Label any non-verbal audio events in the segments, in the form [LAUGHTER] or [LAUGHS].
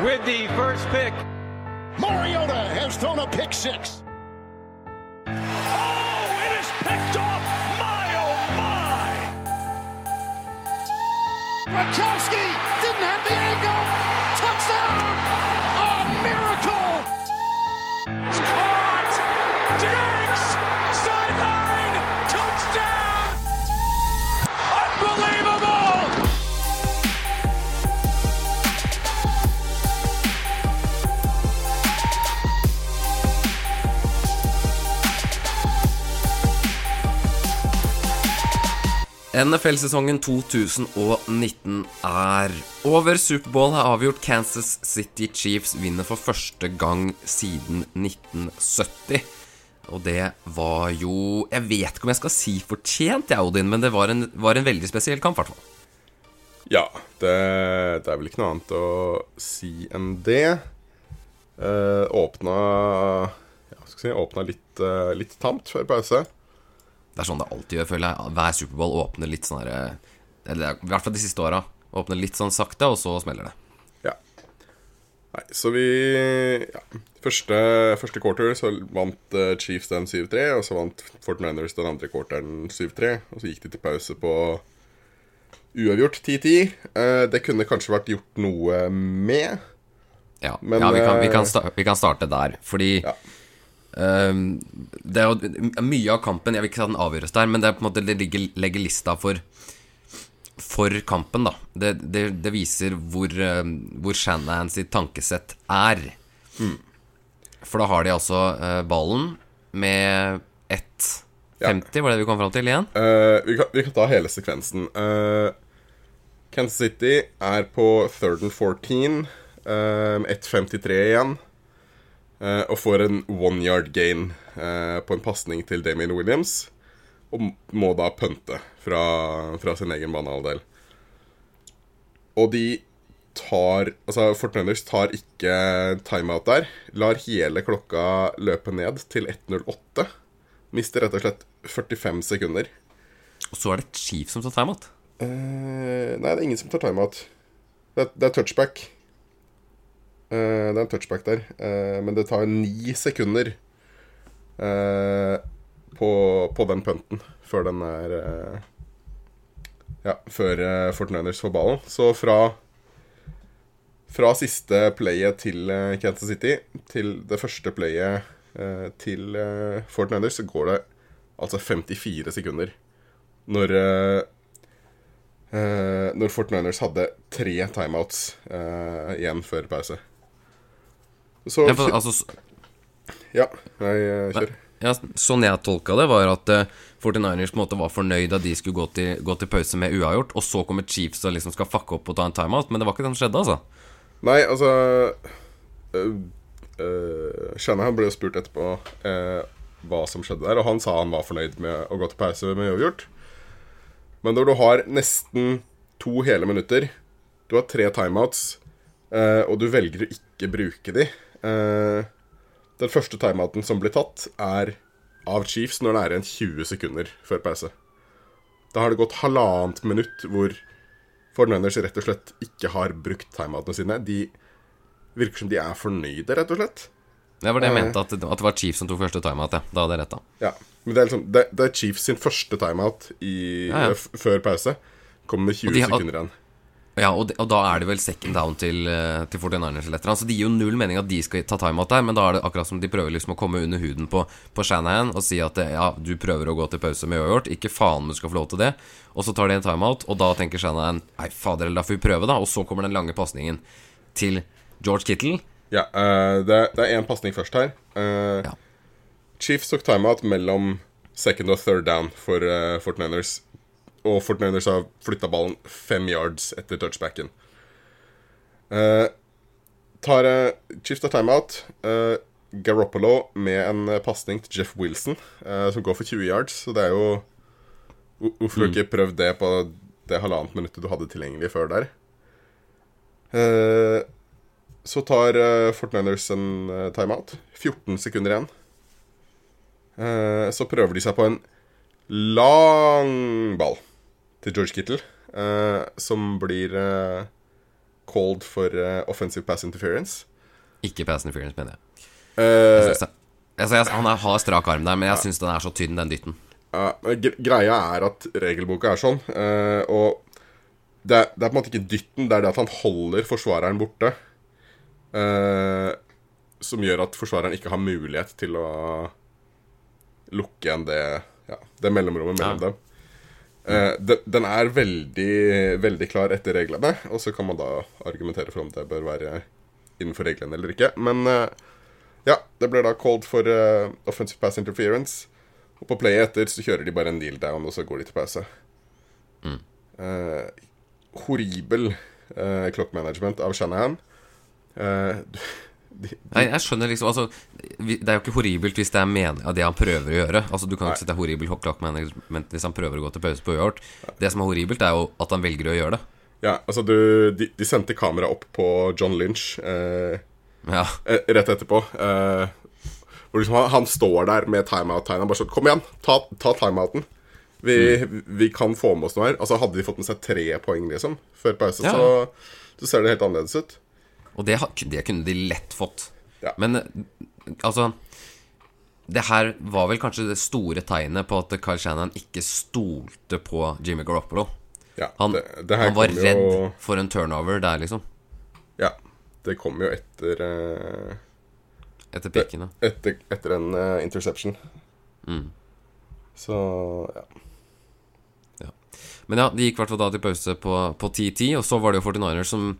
with the first pick. Mariota has thrown a pick six. Oh, it is picked off! My, oh, my! Gronkowski NFL-sesongen 2019 er over. Superbowl har avgjort. Kansas City Chiefs vinner for første gang siden 1970. Og det var jo Jeg vet ikke om jeg skal si fortjent, jeg, Odin, men det var en, var en veldig spesiell kamp, i hvert fall. Ja, det, det er vel ikke noe annet å si enn det. Eh, åpna ja, skal si, Åpna litt, eh, litt tamt før pause. Det er sånn det alltid gjør, føler jeg. Hver Superbowl åpner litt sånn herre Eller i hvert fall de siste åra. Åpner litt sånn sakte, og så smeller det. Ja. Nei, så vi ja. Første, første quarter så vant eh, Chiefs den 7-3, og så vant Fortniners den andre quarteren 7-3. Og så gikk de til pause på uavgjort 10-10. Eh, det kunne kanskje vært gjort noe med. Ja, Men, ja vi, kan, vi, eh, kan vi kan starte der, fordi Ja. Ehm, Det er jo mye av kampen Jeg vil ikke si at den avgjøres der, men det er på en måte det ligger, legger lista for For kampen, da. Det, det, det viser hvor, eh, hvor Shanahan sitt tankesett er. Mm. For da har de altså eh, ballen med 1,50, var det vi kom fram til igjen? Uh, vi, kan, vi kan ta hele sekvensen. Uh, Kansas City er på third and 14. Uh, 1.53 igjen. Eh, og får en one yard gain uh, på en pasning til Damien Williams. Og må da punte fra, fra sin egen banehalvdel. Og de tar Altså, Fortnøyers tar ikke timeout der. Lar hele klokka løpe ned til 1.08. Mister rett og slett 45 sekunder. Og så er det Chief som tar timeout. Uh, nei, det er ingen som tar timeout. Det, det er touchback. Eh, det er en touchback der. Eh, men det tar ni sekunder eh, på, på den punten før den er Ja, før uh, Fortniners får ballen. Så fra fra siste playet til Kansas City til det første playet til uh, Fortniners, så går det altså 54 sekunder. Når Uh, Når Fortniners hadde tre timeouts uh, igjen før pause. Så Ja, for, altså, Ja, jeg eh, kjør. Ja, Sånn jeg tolka det, var at uh, 49ers på en måte var fornøyd at de skulle gå til, gå til pause med uavgjort, og så kommer Chiefs og liksom skal fucke opp og ta en timeout. Men det var ikke det som skjedde, altså. Nei, altså uh, uh, Shanahan ble jo spurt etterpå eh, hva som skjedde der, og han sa han var fornøyd med å gå til pause med uavgjort. Men når du har nesten to hele minutter, du har tre timeouts, eh, og du velger å ikke bruke de eh, Den første timeouten som blir tatt, er av Chiefs når det er igjen 20 sekunder før pause. Da har det gått halvannet minutt hvor Fornøyners rett og slett ikke har brukt timeoutene sine. De virker som de er fornøyde, rett og slett. Det var det jeg Eh. mente, at, at det var Chiefs som tok første timeout. Ja. Da hadde jeg rett, da. Ja, men det er, liksom, det, det er Chiefs sin første timeout i, Ja, ja. før pause. Kommer med 20 de sekunder igjen. Ja, og, de, og da er det vel second down til, eh, til 49ers eller et eller annet. Så det gir jo null mening at de skal ta timeout der, men da er det akkurat som de prøver liksom å komme under huden på, på Shanahan og si at eh, ja, du prøver å gå til pause med uavgjort, ikke faen om du skal få lov til det. Og så tar de en timeout, og da tenker Shanahan nei, fader, eller da får vi prøve, da. Og så kommer den lange pasningen til George Kittle. Ja, uh, det, det er én pasning først her. Uh, Ja. Chiefs tok timeout mellom second og third down for uh, Fortniners. Og Fortniners har flytta ballen fem yards etter touchbacken. Uh, tar, uh, Chiefs tar timeout. Uh, Garoppolo med en pasning til Jeff Wilson, eh, som går for 20 yards. Så det er jo Hvor- Hvorfor mm. ikke prøvd det på det halvannet minuttet du hadde tilgjengelig før der? Eh, så tar uh, Fortniners en eh, timeout. 14 sekunder igjen. Eh, så prøver de seg på en lang ball til George Kittle, uh, som blir uh, called for uh, offensive pass interference. Ikke pass interference, mener jeg. Jeg synes det- Altså, jeg, han er, har strak arm der, men jeg syns den er så tynn, den dytten. Ja, greia er at regelboka er sånn, og det er, det er på en måte ikke dytten, det er det at han holder forsvareren borte, som gjør at forsvareren ikke har mulighet til å lukke igjen det, ja, det mellomrommet mellom Ja. dem. Eh, den, den er veldig, veldig klar etter reglene, og så kan man da argumentere for om det bør være innenfor reglene eller ikke. Men uh, ja, det ble da called for uh, offensive pass interference. Og på playet etter så kjører de bare en kneel down, og så går de til pause. Eh, horribel uh, clock management av Shanahan. Eh, de, Jeg, skjønner liksom altså, Det er jo ikke horribelt hvis det er men ja, det han prøver å gjøre. Altså Du kan jo ikke er horribelt clock management hvis han prøver å gå til pause på uavgjort. Det som er horribelt, er jo at han velger å gjøre det. ja, altså du, de, de sendte kamera opp på John Lynch eh, Ja, eh, rett etterpå. Eh, hvor liksom han, han står der med timeout-tegnet bare sånn Kom igjen, ta, ta timeouten. Vi, vi kan få med oss noe her. Altså Hadde de fått med seg tre poeng liksom før pause, Ja. så, så ser det helt annerledes ut. Og det, det kunne de lett fått. Ja. Men altså Det her var vel kanskje det store tegnet på at Kyle Shannon ikke stolte på Jimmy Garoppolo. Ja, Han, det, det han var kom redd jo, for en turnover der, liksom. Ja, det kom jo etter uh... Etter pikkene. etter, etter en uh, interception. Mm. Så ja. Men ja, de gikk i hvert fall da til pause på, på 10-10, og så var det jo 49ers som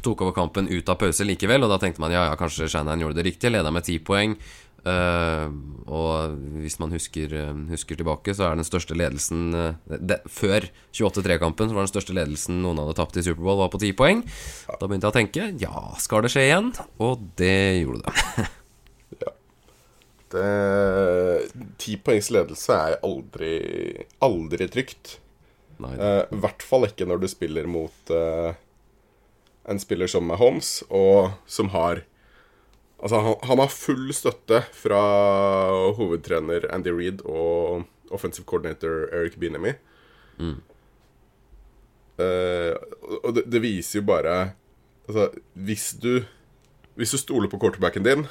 tok over kampen ut av pause likevel, og da tenkte man ja, ja, kanskje Shannon gjorde det riktig, leda med 10 poeng. Uh, og hvis man husker, husker tilbake, så er den største ledelsen uh, det, Før 28-3-kampen så var den største ledelsen noen hadde tapt i Superbowl, var på 10 poeng. Da begynte jeg å tenke ja, skal det skje igjen? Og det gjorde det. [LAUGHS] ja. Ti poengs ledelse er aldri, aldri trygt. Uh, I hvert fall ikke når du spiller mot uh, en spiller som Mahomes, og som har Altså, han, han har full støtte fra hovedtrener Andy Reed og offensive coordinator Eric Binemi. Mm. Uh, og det, det viser jo bare Altså, hvis du Hvis du stoler på quarterbacken din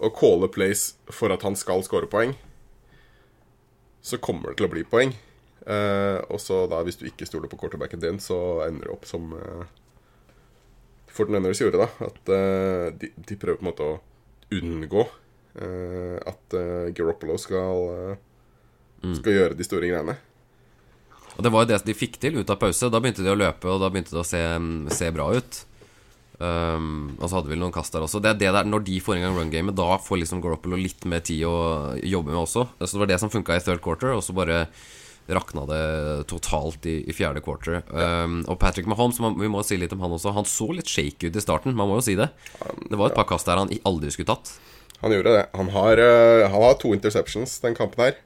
og caller plays for at han skal score poeng, så kommer det til å bli poeng. Eh, og så da, hvis du ikke stoler på quarterbacken din, så ender du opp som uh, Fortinanders gjorde, da. At eh, de, de prøver på en måte å unngå eh, at uh, Garoppolo skal, eh, skal gjøre de store greiene. Og det var jo det de fikk til ut av pause. Da begynte de å løpe, og da begynte det å se, se bra ut. Um, og så hadde vi noen kast der også. Det er det der, Når de får i gang run-gamet, da får liksom Garoppolo litt mer tid å jobbe med også. Så det var det som funka i third quarter, og så bare rakna det totalt i, i fjerde quarter. Um, og Patrick Mahomes, man, vi må si litt om han også. Han så litt shaky ut i starten, man må jo si det. Det var et par kast der han aldri skulle tatt. Han gjorde det. Han har, eh, han har to interceptions den kampen her.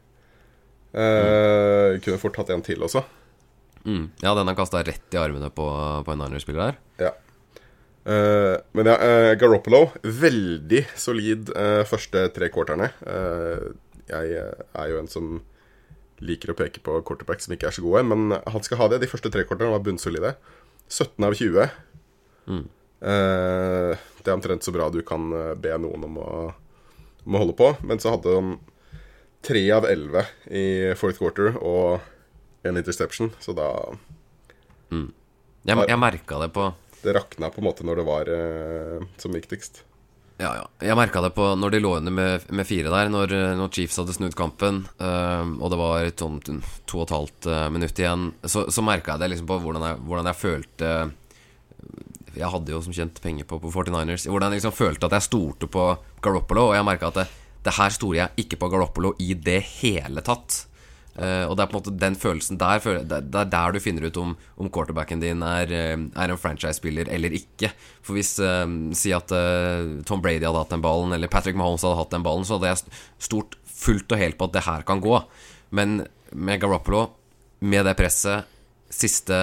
Uh, Kunne fort hatt en til også. Mm. Ja, den han kasta rett i armene på, på en Niners-spiller der. Ja. Uh, men ja, uh, Garoppolo, veldig solid uh, første tre quarterne. Jeg er jo en som liker å peke på quarterback som ikke er så gode, men han skal ha det. De første tre quarterne var bunnsolide. 17 av 20. Eh, det er omtrent så bra du kan eh, be noen om å, om å holde på. Men så hadde han tre av 11 i fourth quarter og en interception, så da Jeg, jeg merka det på Det rakna på en måte når det var eh, som viktigst. Ja, ja. Jeg merka det på når de lå under med, med fire der, når, når Chiefs hadde snudd kampen, øhm, og det var et to, to og et halvt øh, minutt igjen, så, så merka jeg det liksom på hvordan jeg, hvordan jeg følte Jeg hadde jo som kjent penger på, på 49ers. Hvordan jeg liksom følte at jeg stolte på Garoppolo, og jeg merka at det, det her stoler jeg ikke på Garoppolo i det hele tatt. Eh, og det er på en måte den følelsen der Det er der du finner ut om, om quarterbacken din er, eh, er en franchise-spiller eller ikke. For hvis uh, Si at uh, Tom Brady hadde hatt den ballen, eller Patrick Mahomes hadde hatt den ballen, så hadde jeg stort fullt og helt på at det her kan gå. Men med Garoppolo, med det presset, siste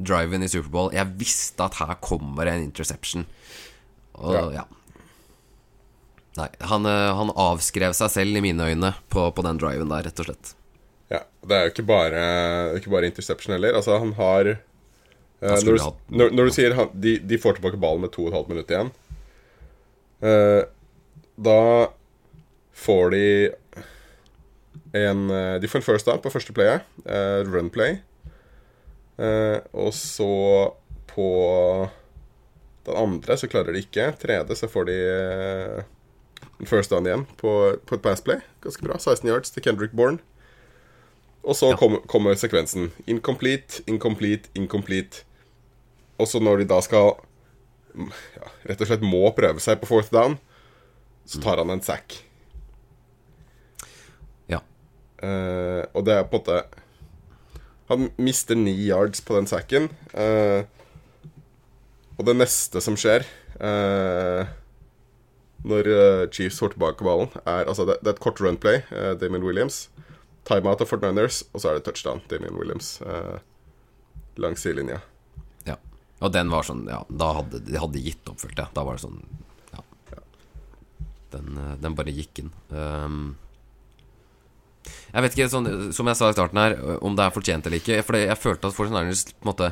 driven i Superbowl Jeg visste at her kommer en interception. Og Ja. ja. Nei, han, han avskrev seg selv i mine øyne på, på den driven der, rett og slett. Ja, Det er jo ikke bare, ikke bare interception heller. Altså, han har uh, når, du, når, når du sier han, de, de får tilbake ballen med 2 12 minutter igjen uh, Da får de en eh, De får en first down på første playet. Uh, run play. Og så på den andre så klarer de ikke. Tredje så får de first down igjen på, på et pass play. Ganske bra. 16 yards til Kendrick Bourne. Og så kommer, kommer sekvensen. Incomplete, incomplete, incomplete. Og så når de da skal mm, ja, rett og slett må prøve seg på fourth down, så tar han en sack. Ja. Eh, og det er på en måte Han mister ni yards på den sacken. eh, og det neste som skjer eh, når eh, Chiefs får tilbake ballen, er altså det, det er et kort runplay. Uh, Damon Williams. Timeout av Fort Niners, og så er det touchdown. Damien Williams eh, langs sidelinja. ja. Og den var sånn Ja, da hadde de hadde gitt opp, følte jeg. Da var det sånn Ja. Den, eh, den bare gikk inn. Um, jeg vet ikke, sånn, som jeg sa i starten her, om det er fortjent eller ikke. For jeg følte at Fortune Niners på en måte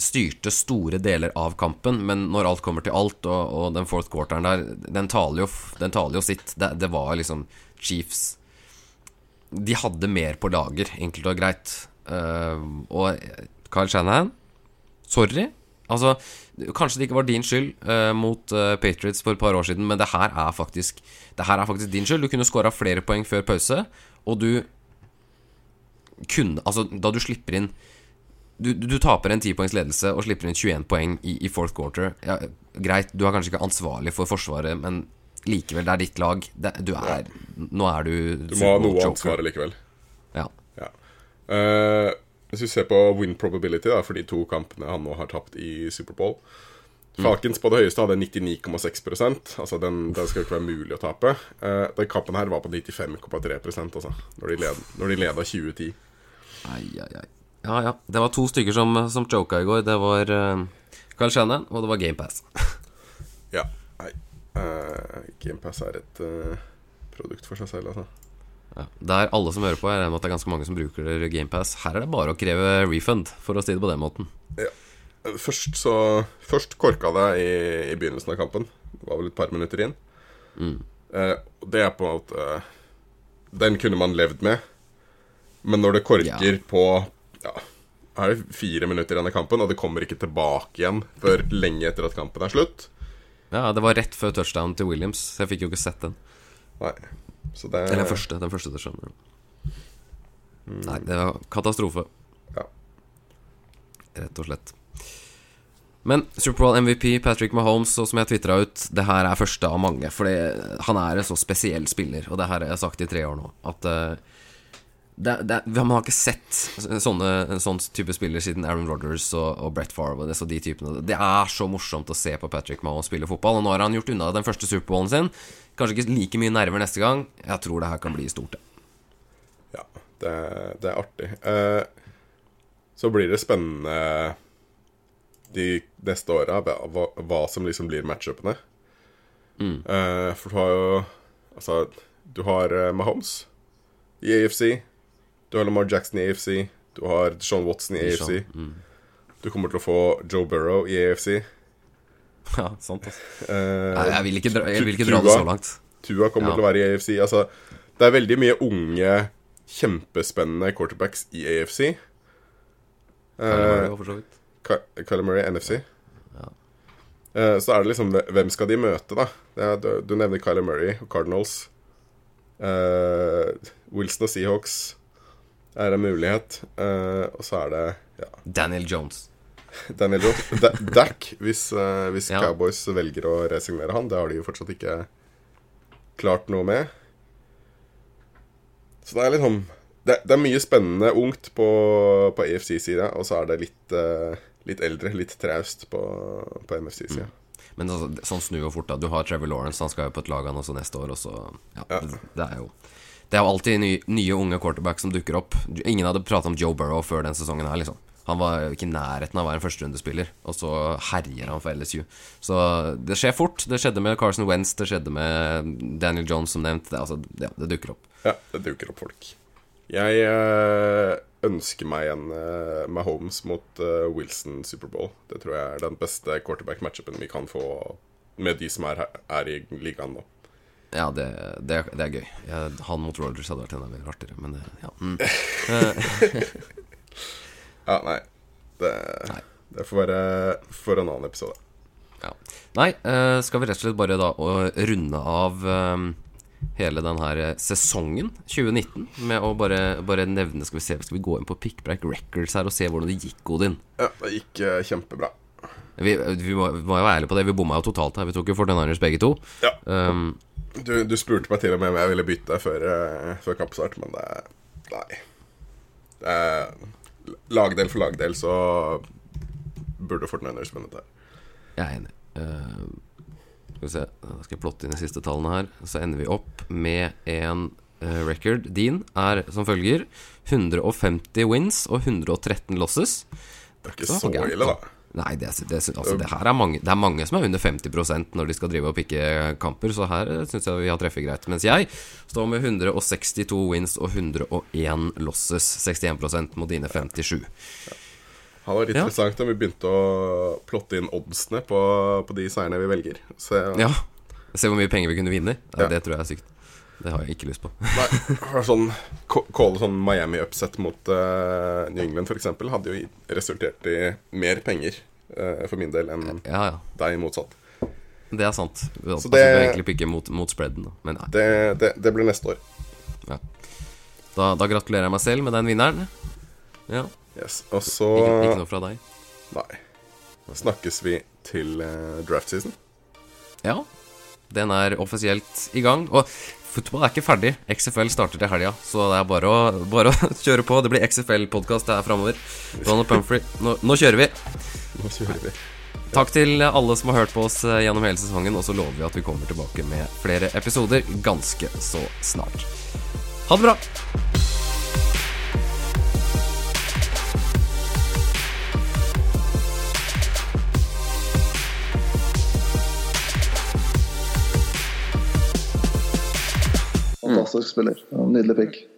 styrte store deler av kampen, men når alt kommer til alt, og, og den fourth quarteren der, den taler jo, den taler jo sitt. Det, det var liksom Chiefs De hadde mer på lager, enkelt og greit. Uh, og Kyle Shanahan, sorry. Altså, Kanskje det ikke var din skyld uh, mot uh, Patriots for et par år siden, men det her er faktisk Det her er faktisk din skyld. Du kunne skåra flere poeng før pause, og du kunne Altså, da du slipper inn du, du, du taper en 10 poengs ledelse og slipper inn 21 poeng i, i fourth quarter. Ja, greit, du er kanskje ikke ansvarlig for Forsvaret, men likevel, det er ditt lag. Det, du er Nå er du Du må ha noe ansvar likevel. Ja. Ja. Uh, hvis vi ser på win probability da, for de to kampene han nå har tapt i Superbowl Falkens på det høyeste hadde 99,6 Altså den, den skal ikke være mulig å tape. Uh, den kampen her var på 95,3% altså, når de, led, når de leda 2010. Ai, ai, ai. Ja, ja. Det var to stykker som, som joka i går. Det var uh, Carl Shannon, og det var GamePass. Ja. Nei. Uh, GamePass er et uh, produkt for seg selv, altså. ja. Det er alle som hører på. Jeg regner med at det er ganske mange som bruker GamePass. Her er det bare å kreve refund, for å si det på den måten. Ja. Først så Først korka det i, i begynnelsen av kampen. Det var vel et par minutter inn. Mm. Uh, det er på en måte Den kunne man levd med. Men når det korker Ja. på Ja, er det fire minutter igjen av kampen, og det kommer ikke tilbake igjen før lenge etter at kampen er slutt Ja, Det var rett før touchdown til Williams, så jeg fikk jo ikke sett den. Nei. Så det Eller den første. Den første touchdownen. Nei, det var katastrofe. Ja. Rett og slett. Men Superbowl MVP Patrick Mahomes, og som jeg tvitra ut, det her er første av mange. Fordi han er en så spesiell spiller, og det her har jeg sagt i tre år nå, at eh, det, det, Man har ikke sett sånne, en sånn type spiller siden Aaron Rodgers og, og Brett Favre det, de typene. Det er så morsomt å se på Patrick Mahomes spille fotball, og nå har han gjort unna den første Superbowlen sin. Kanskje ikke like mye nerver neste gang. Jeg tror det her kan bli stort. det. Ja, det, det er artig. Eh, så blir det spennende de neste åra hva, hva som liksom blir matchupene. Eh, for du har jo Altså, du har eh, Mahomes i AFC. Du har Lamar Jackson i AFC. Du har Sean Watson i AFC. Du kommer til å få Joe Burrow i AFC. [LAUGHS] Ja, sant altså. Uh, Nei, jeg vil ikke dra, vil ikke dra det så langt. Tua kommer Ja. til å være i AFC. Altså, det er veldig mye unge, kjempespennende quarterbacks i AFC. Kyler Murray Uh. Kyler Murray, NFC. Eh, så er det liksom Hvem skal de møte, da? Er, du, du nevner Kyler Murray og Cardinals. Eh, Wilson og Seahawks er en mulighet. Uh, og så er det ja, Daniel Jones. [LAUGHS] Daniel Jones. Da- Dak, hvis, uh, hvis Ja. Cowboys velger å resignere han. Det har de jo fortsatt ikke klart noe med. Så det er liksom Det, det er mye spennende ungt på, på AFC-sida, og så er det litt, uh, litt eldre, litt traust på, på MFC-sida. Men altså, sånn snur jo fort, da. Du har Trevor Lawrence, han skal jo på et lag han også neste år, og så Ja, Ja. Det, det er jo Det er jo alltid nye, nye unge quarterback som dukker opp. Ingen hadde prata om Joe Burrow før den sesongen her, liksom. Han var ikke i nærheten av å være en førsterundespiller, og så herjer han for LSU. Så det skjer fort. Det skjedde med Carson Wentz, det skjedde med Daniel Jones, som nevnt. Det, altså, det, det dukker opp. Ja, det dukker opp folk. Jeg, eh, ønsker meg en uh, Mahomes mot uh, Wilson Superbowl. Det tror jeg er den beste quarterback-matchupen vi kan få med de som er, er i ligaen nå. Ja, det, det, er, det er gøy. Jeg, han mot Rogers hadde vært enda mer artigere, men ja. Mm. [LAUGHS] ja, nei. Det, Nei. det får være for en annen episode. ja. Nei, eh, skal vi rett og slett bare da runde av eh, hele den her sesongen 2019 med å bare, bare nevne Skal vi se, skal vi gå inn på Pickbreak Records her og se hvordan det gikk, Odin? Ja, det gikk kjempebra. Vi, vi, må, vi må jo være ærlige på det. Vi bomma jo totalt her. Vi tok jo 49ers begge to. Ja. Um, Du, du spurte meg til og med om jeg ville bytte før, uh, før kappstart, men det Nei. Det er, lagdel for lagdel så burde Fortniners vunnet her. Jeg er enig. Uh, skal vi se, da skal jeg plotte inn de siste tallene her. Så ender vi opp med en uh, record. Din er som følger 150 wins og 113 losses. Det er ikke Så så ille, da. Da. Nei, det, det, altså, det her er mange Det er mange som er under 50 når de skal drive og pikke kamper, så her syns jeg vi har treffet greit. Mens jeg står med 162 wins og 101 losses. 61% mot dine 57. Det hadde vært Ja. interessant om vi begynte å plotte inn oddsene på, på de seierne vi velger. Så Ja. Se hvor mye penger vi kunne vinne. Nei, Ja. Det tror jeg er sykt. Det har jeg ikke lyst på. Nei, for sånn, ca- Calle sånn Miami upset mot uh, New England f.eks. hadde jo resultert i mer penger uh, for min del enn Ja, ja. deg motsatt. Det er sant. Vi Så det- egentlig pikke mot, mot spreaden. Men nei. Det, det, det blir neste år. Ja. Da, da gratulerer jeg meg selv med den vinneren. Ja. Yes. Og så Ikke, ikke noe fra deg. Nei. Snakkes vi til eh, draft season. Ja. Den er offisielt i gang. Og fotball er ikke ferdig. XFL starter til helga, så det er bare å, bare å [LAUGHS] kjøre på. Det blir XFL-podkast her framover. Donald Pumphrey, nå, nå kjører vi. Nå kjører vi. Takk til alle som har hørt på oss eh, gjennom hele sesongen, og så lover vi at vi kommer tilbake med flere episoder ganske så snart. Ha det bra! Fantastisk spiller. Nydelig pick.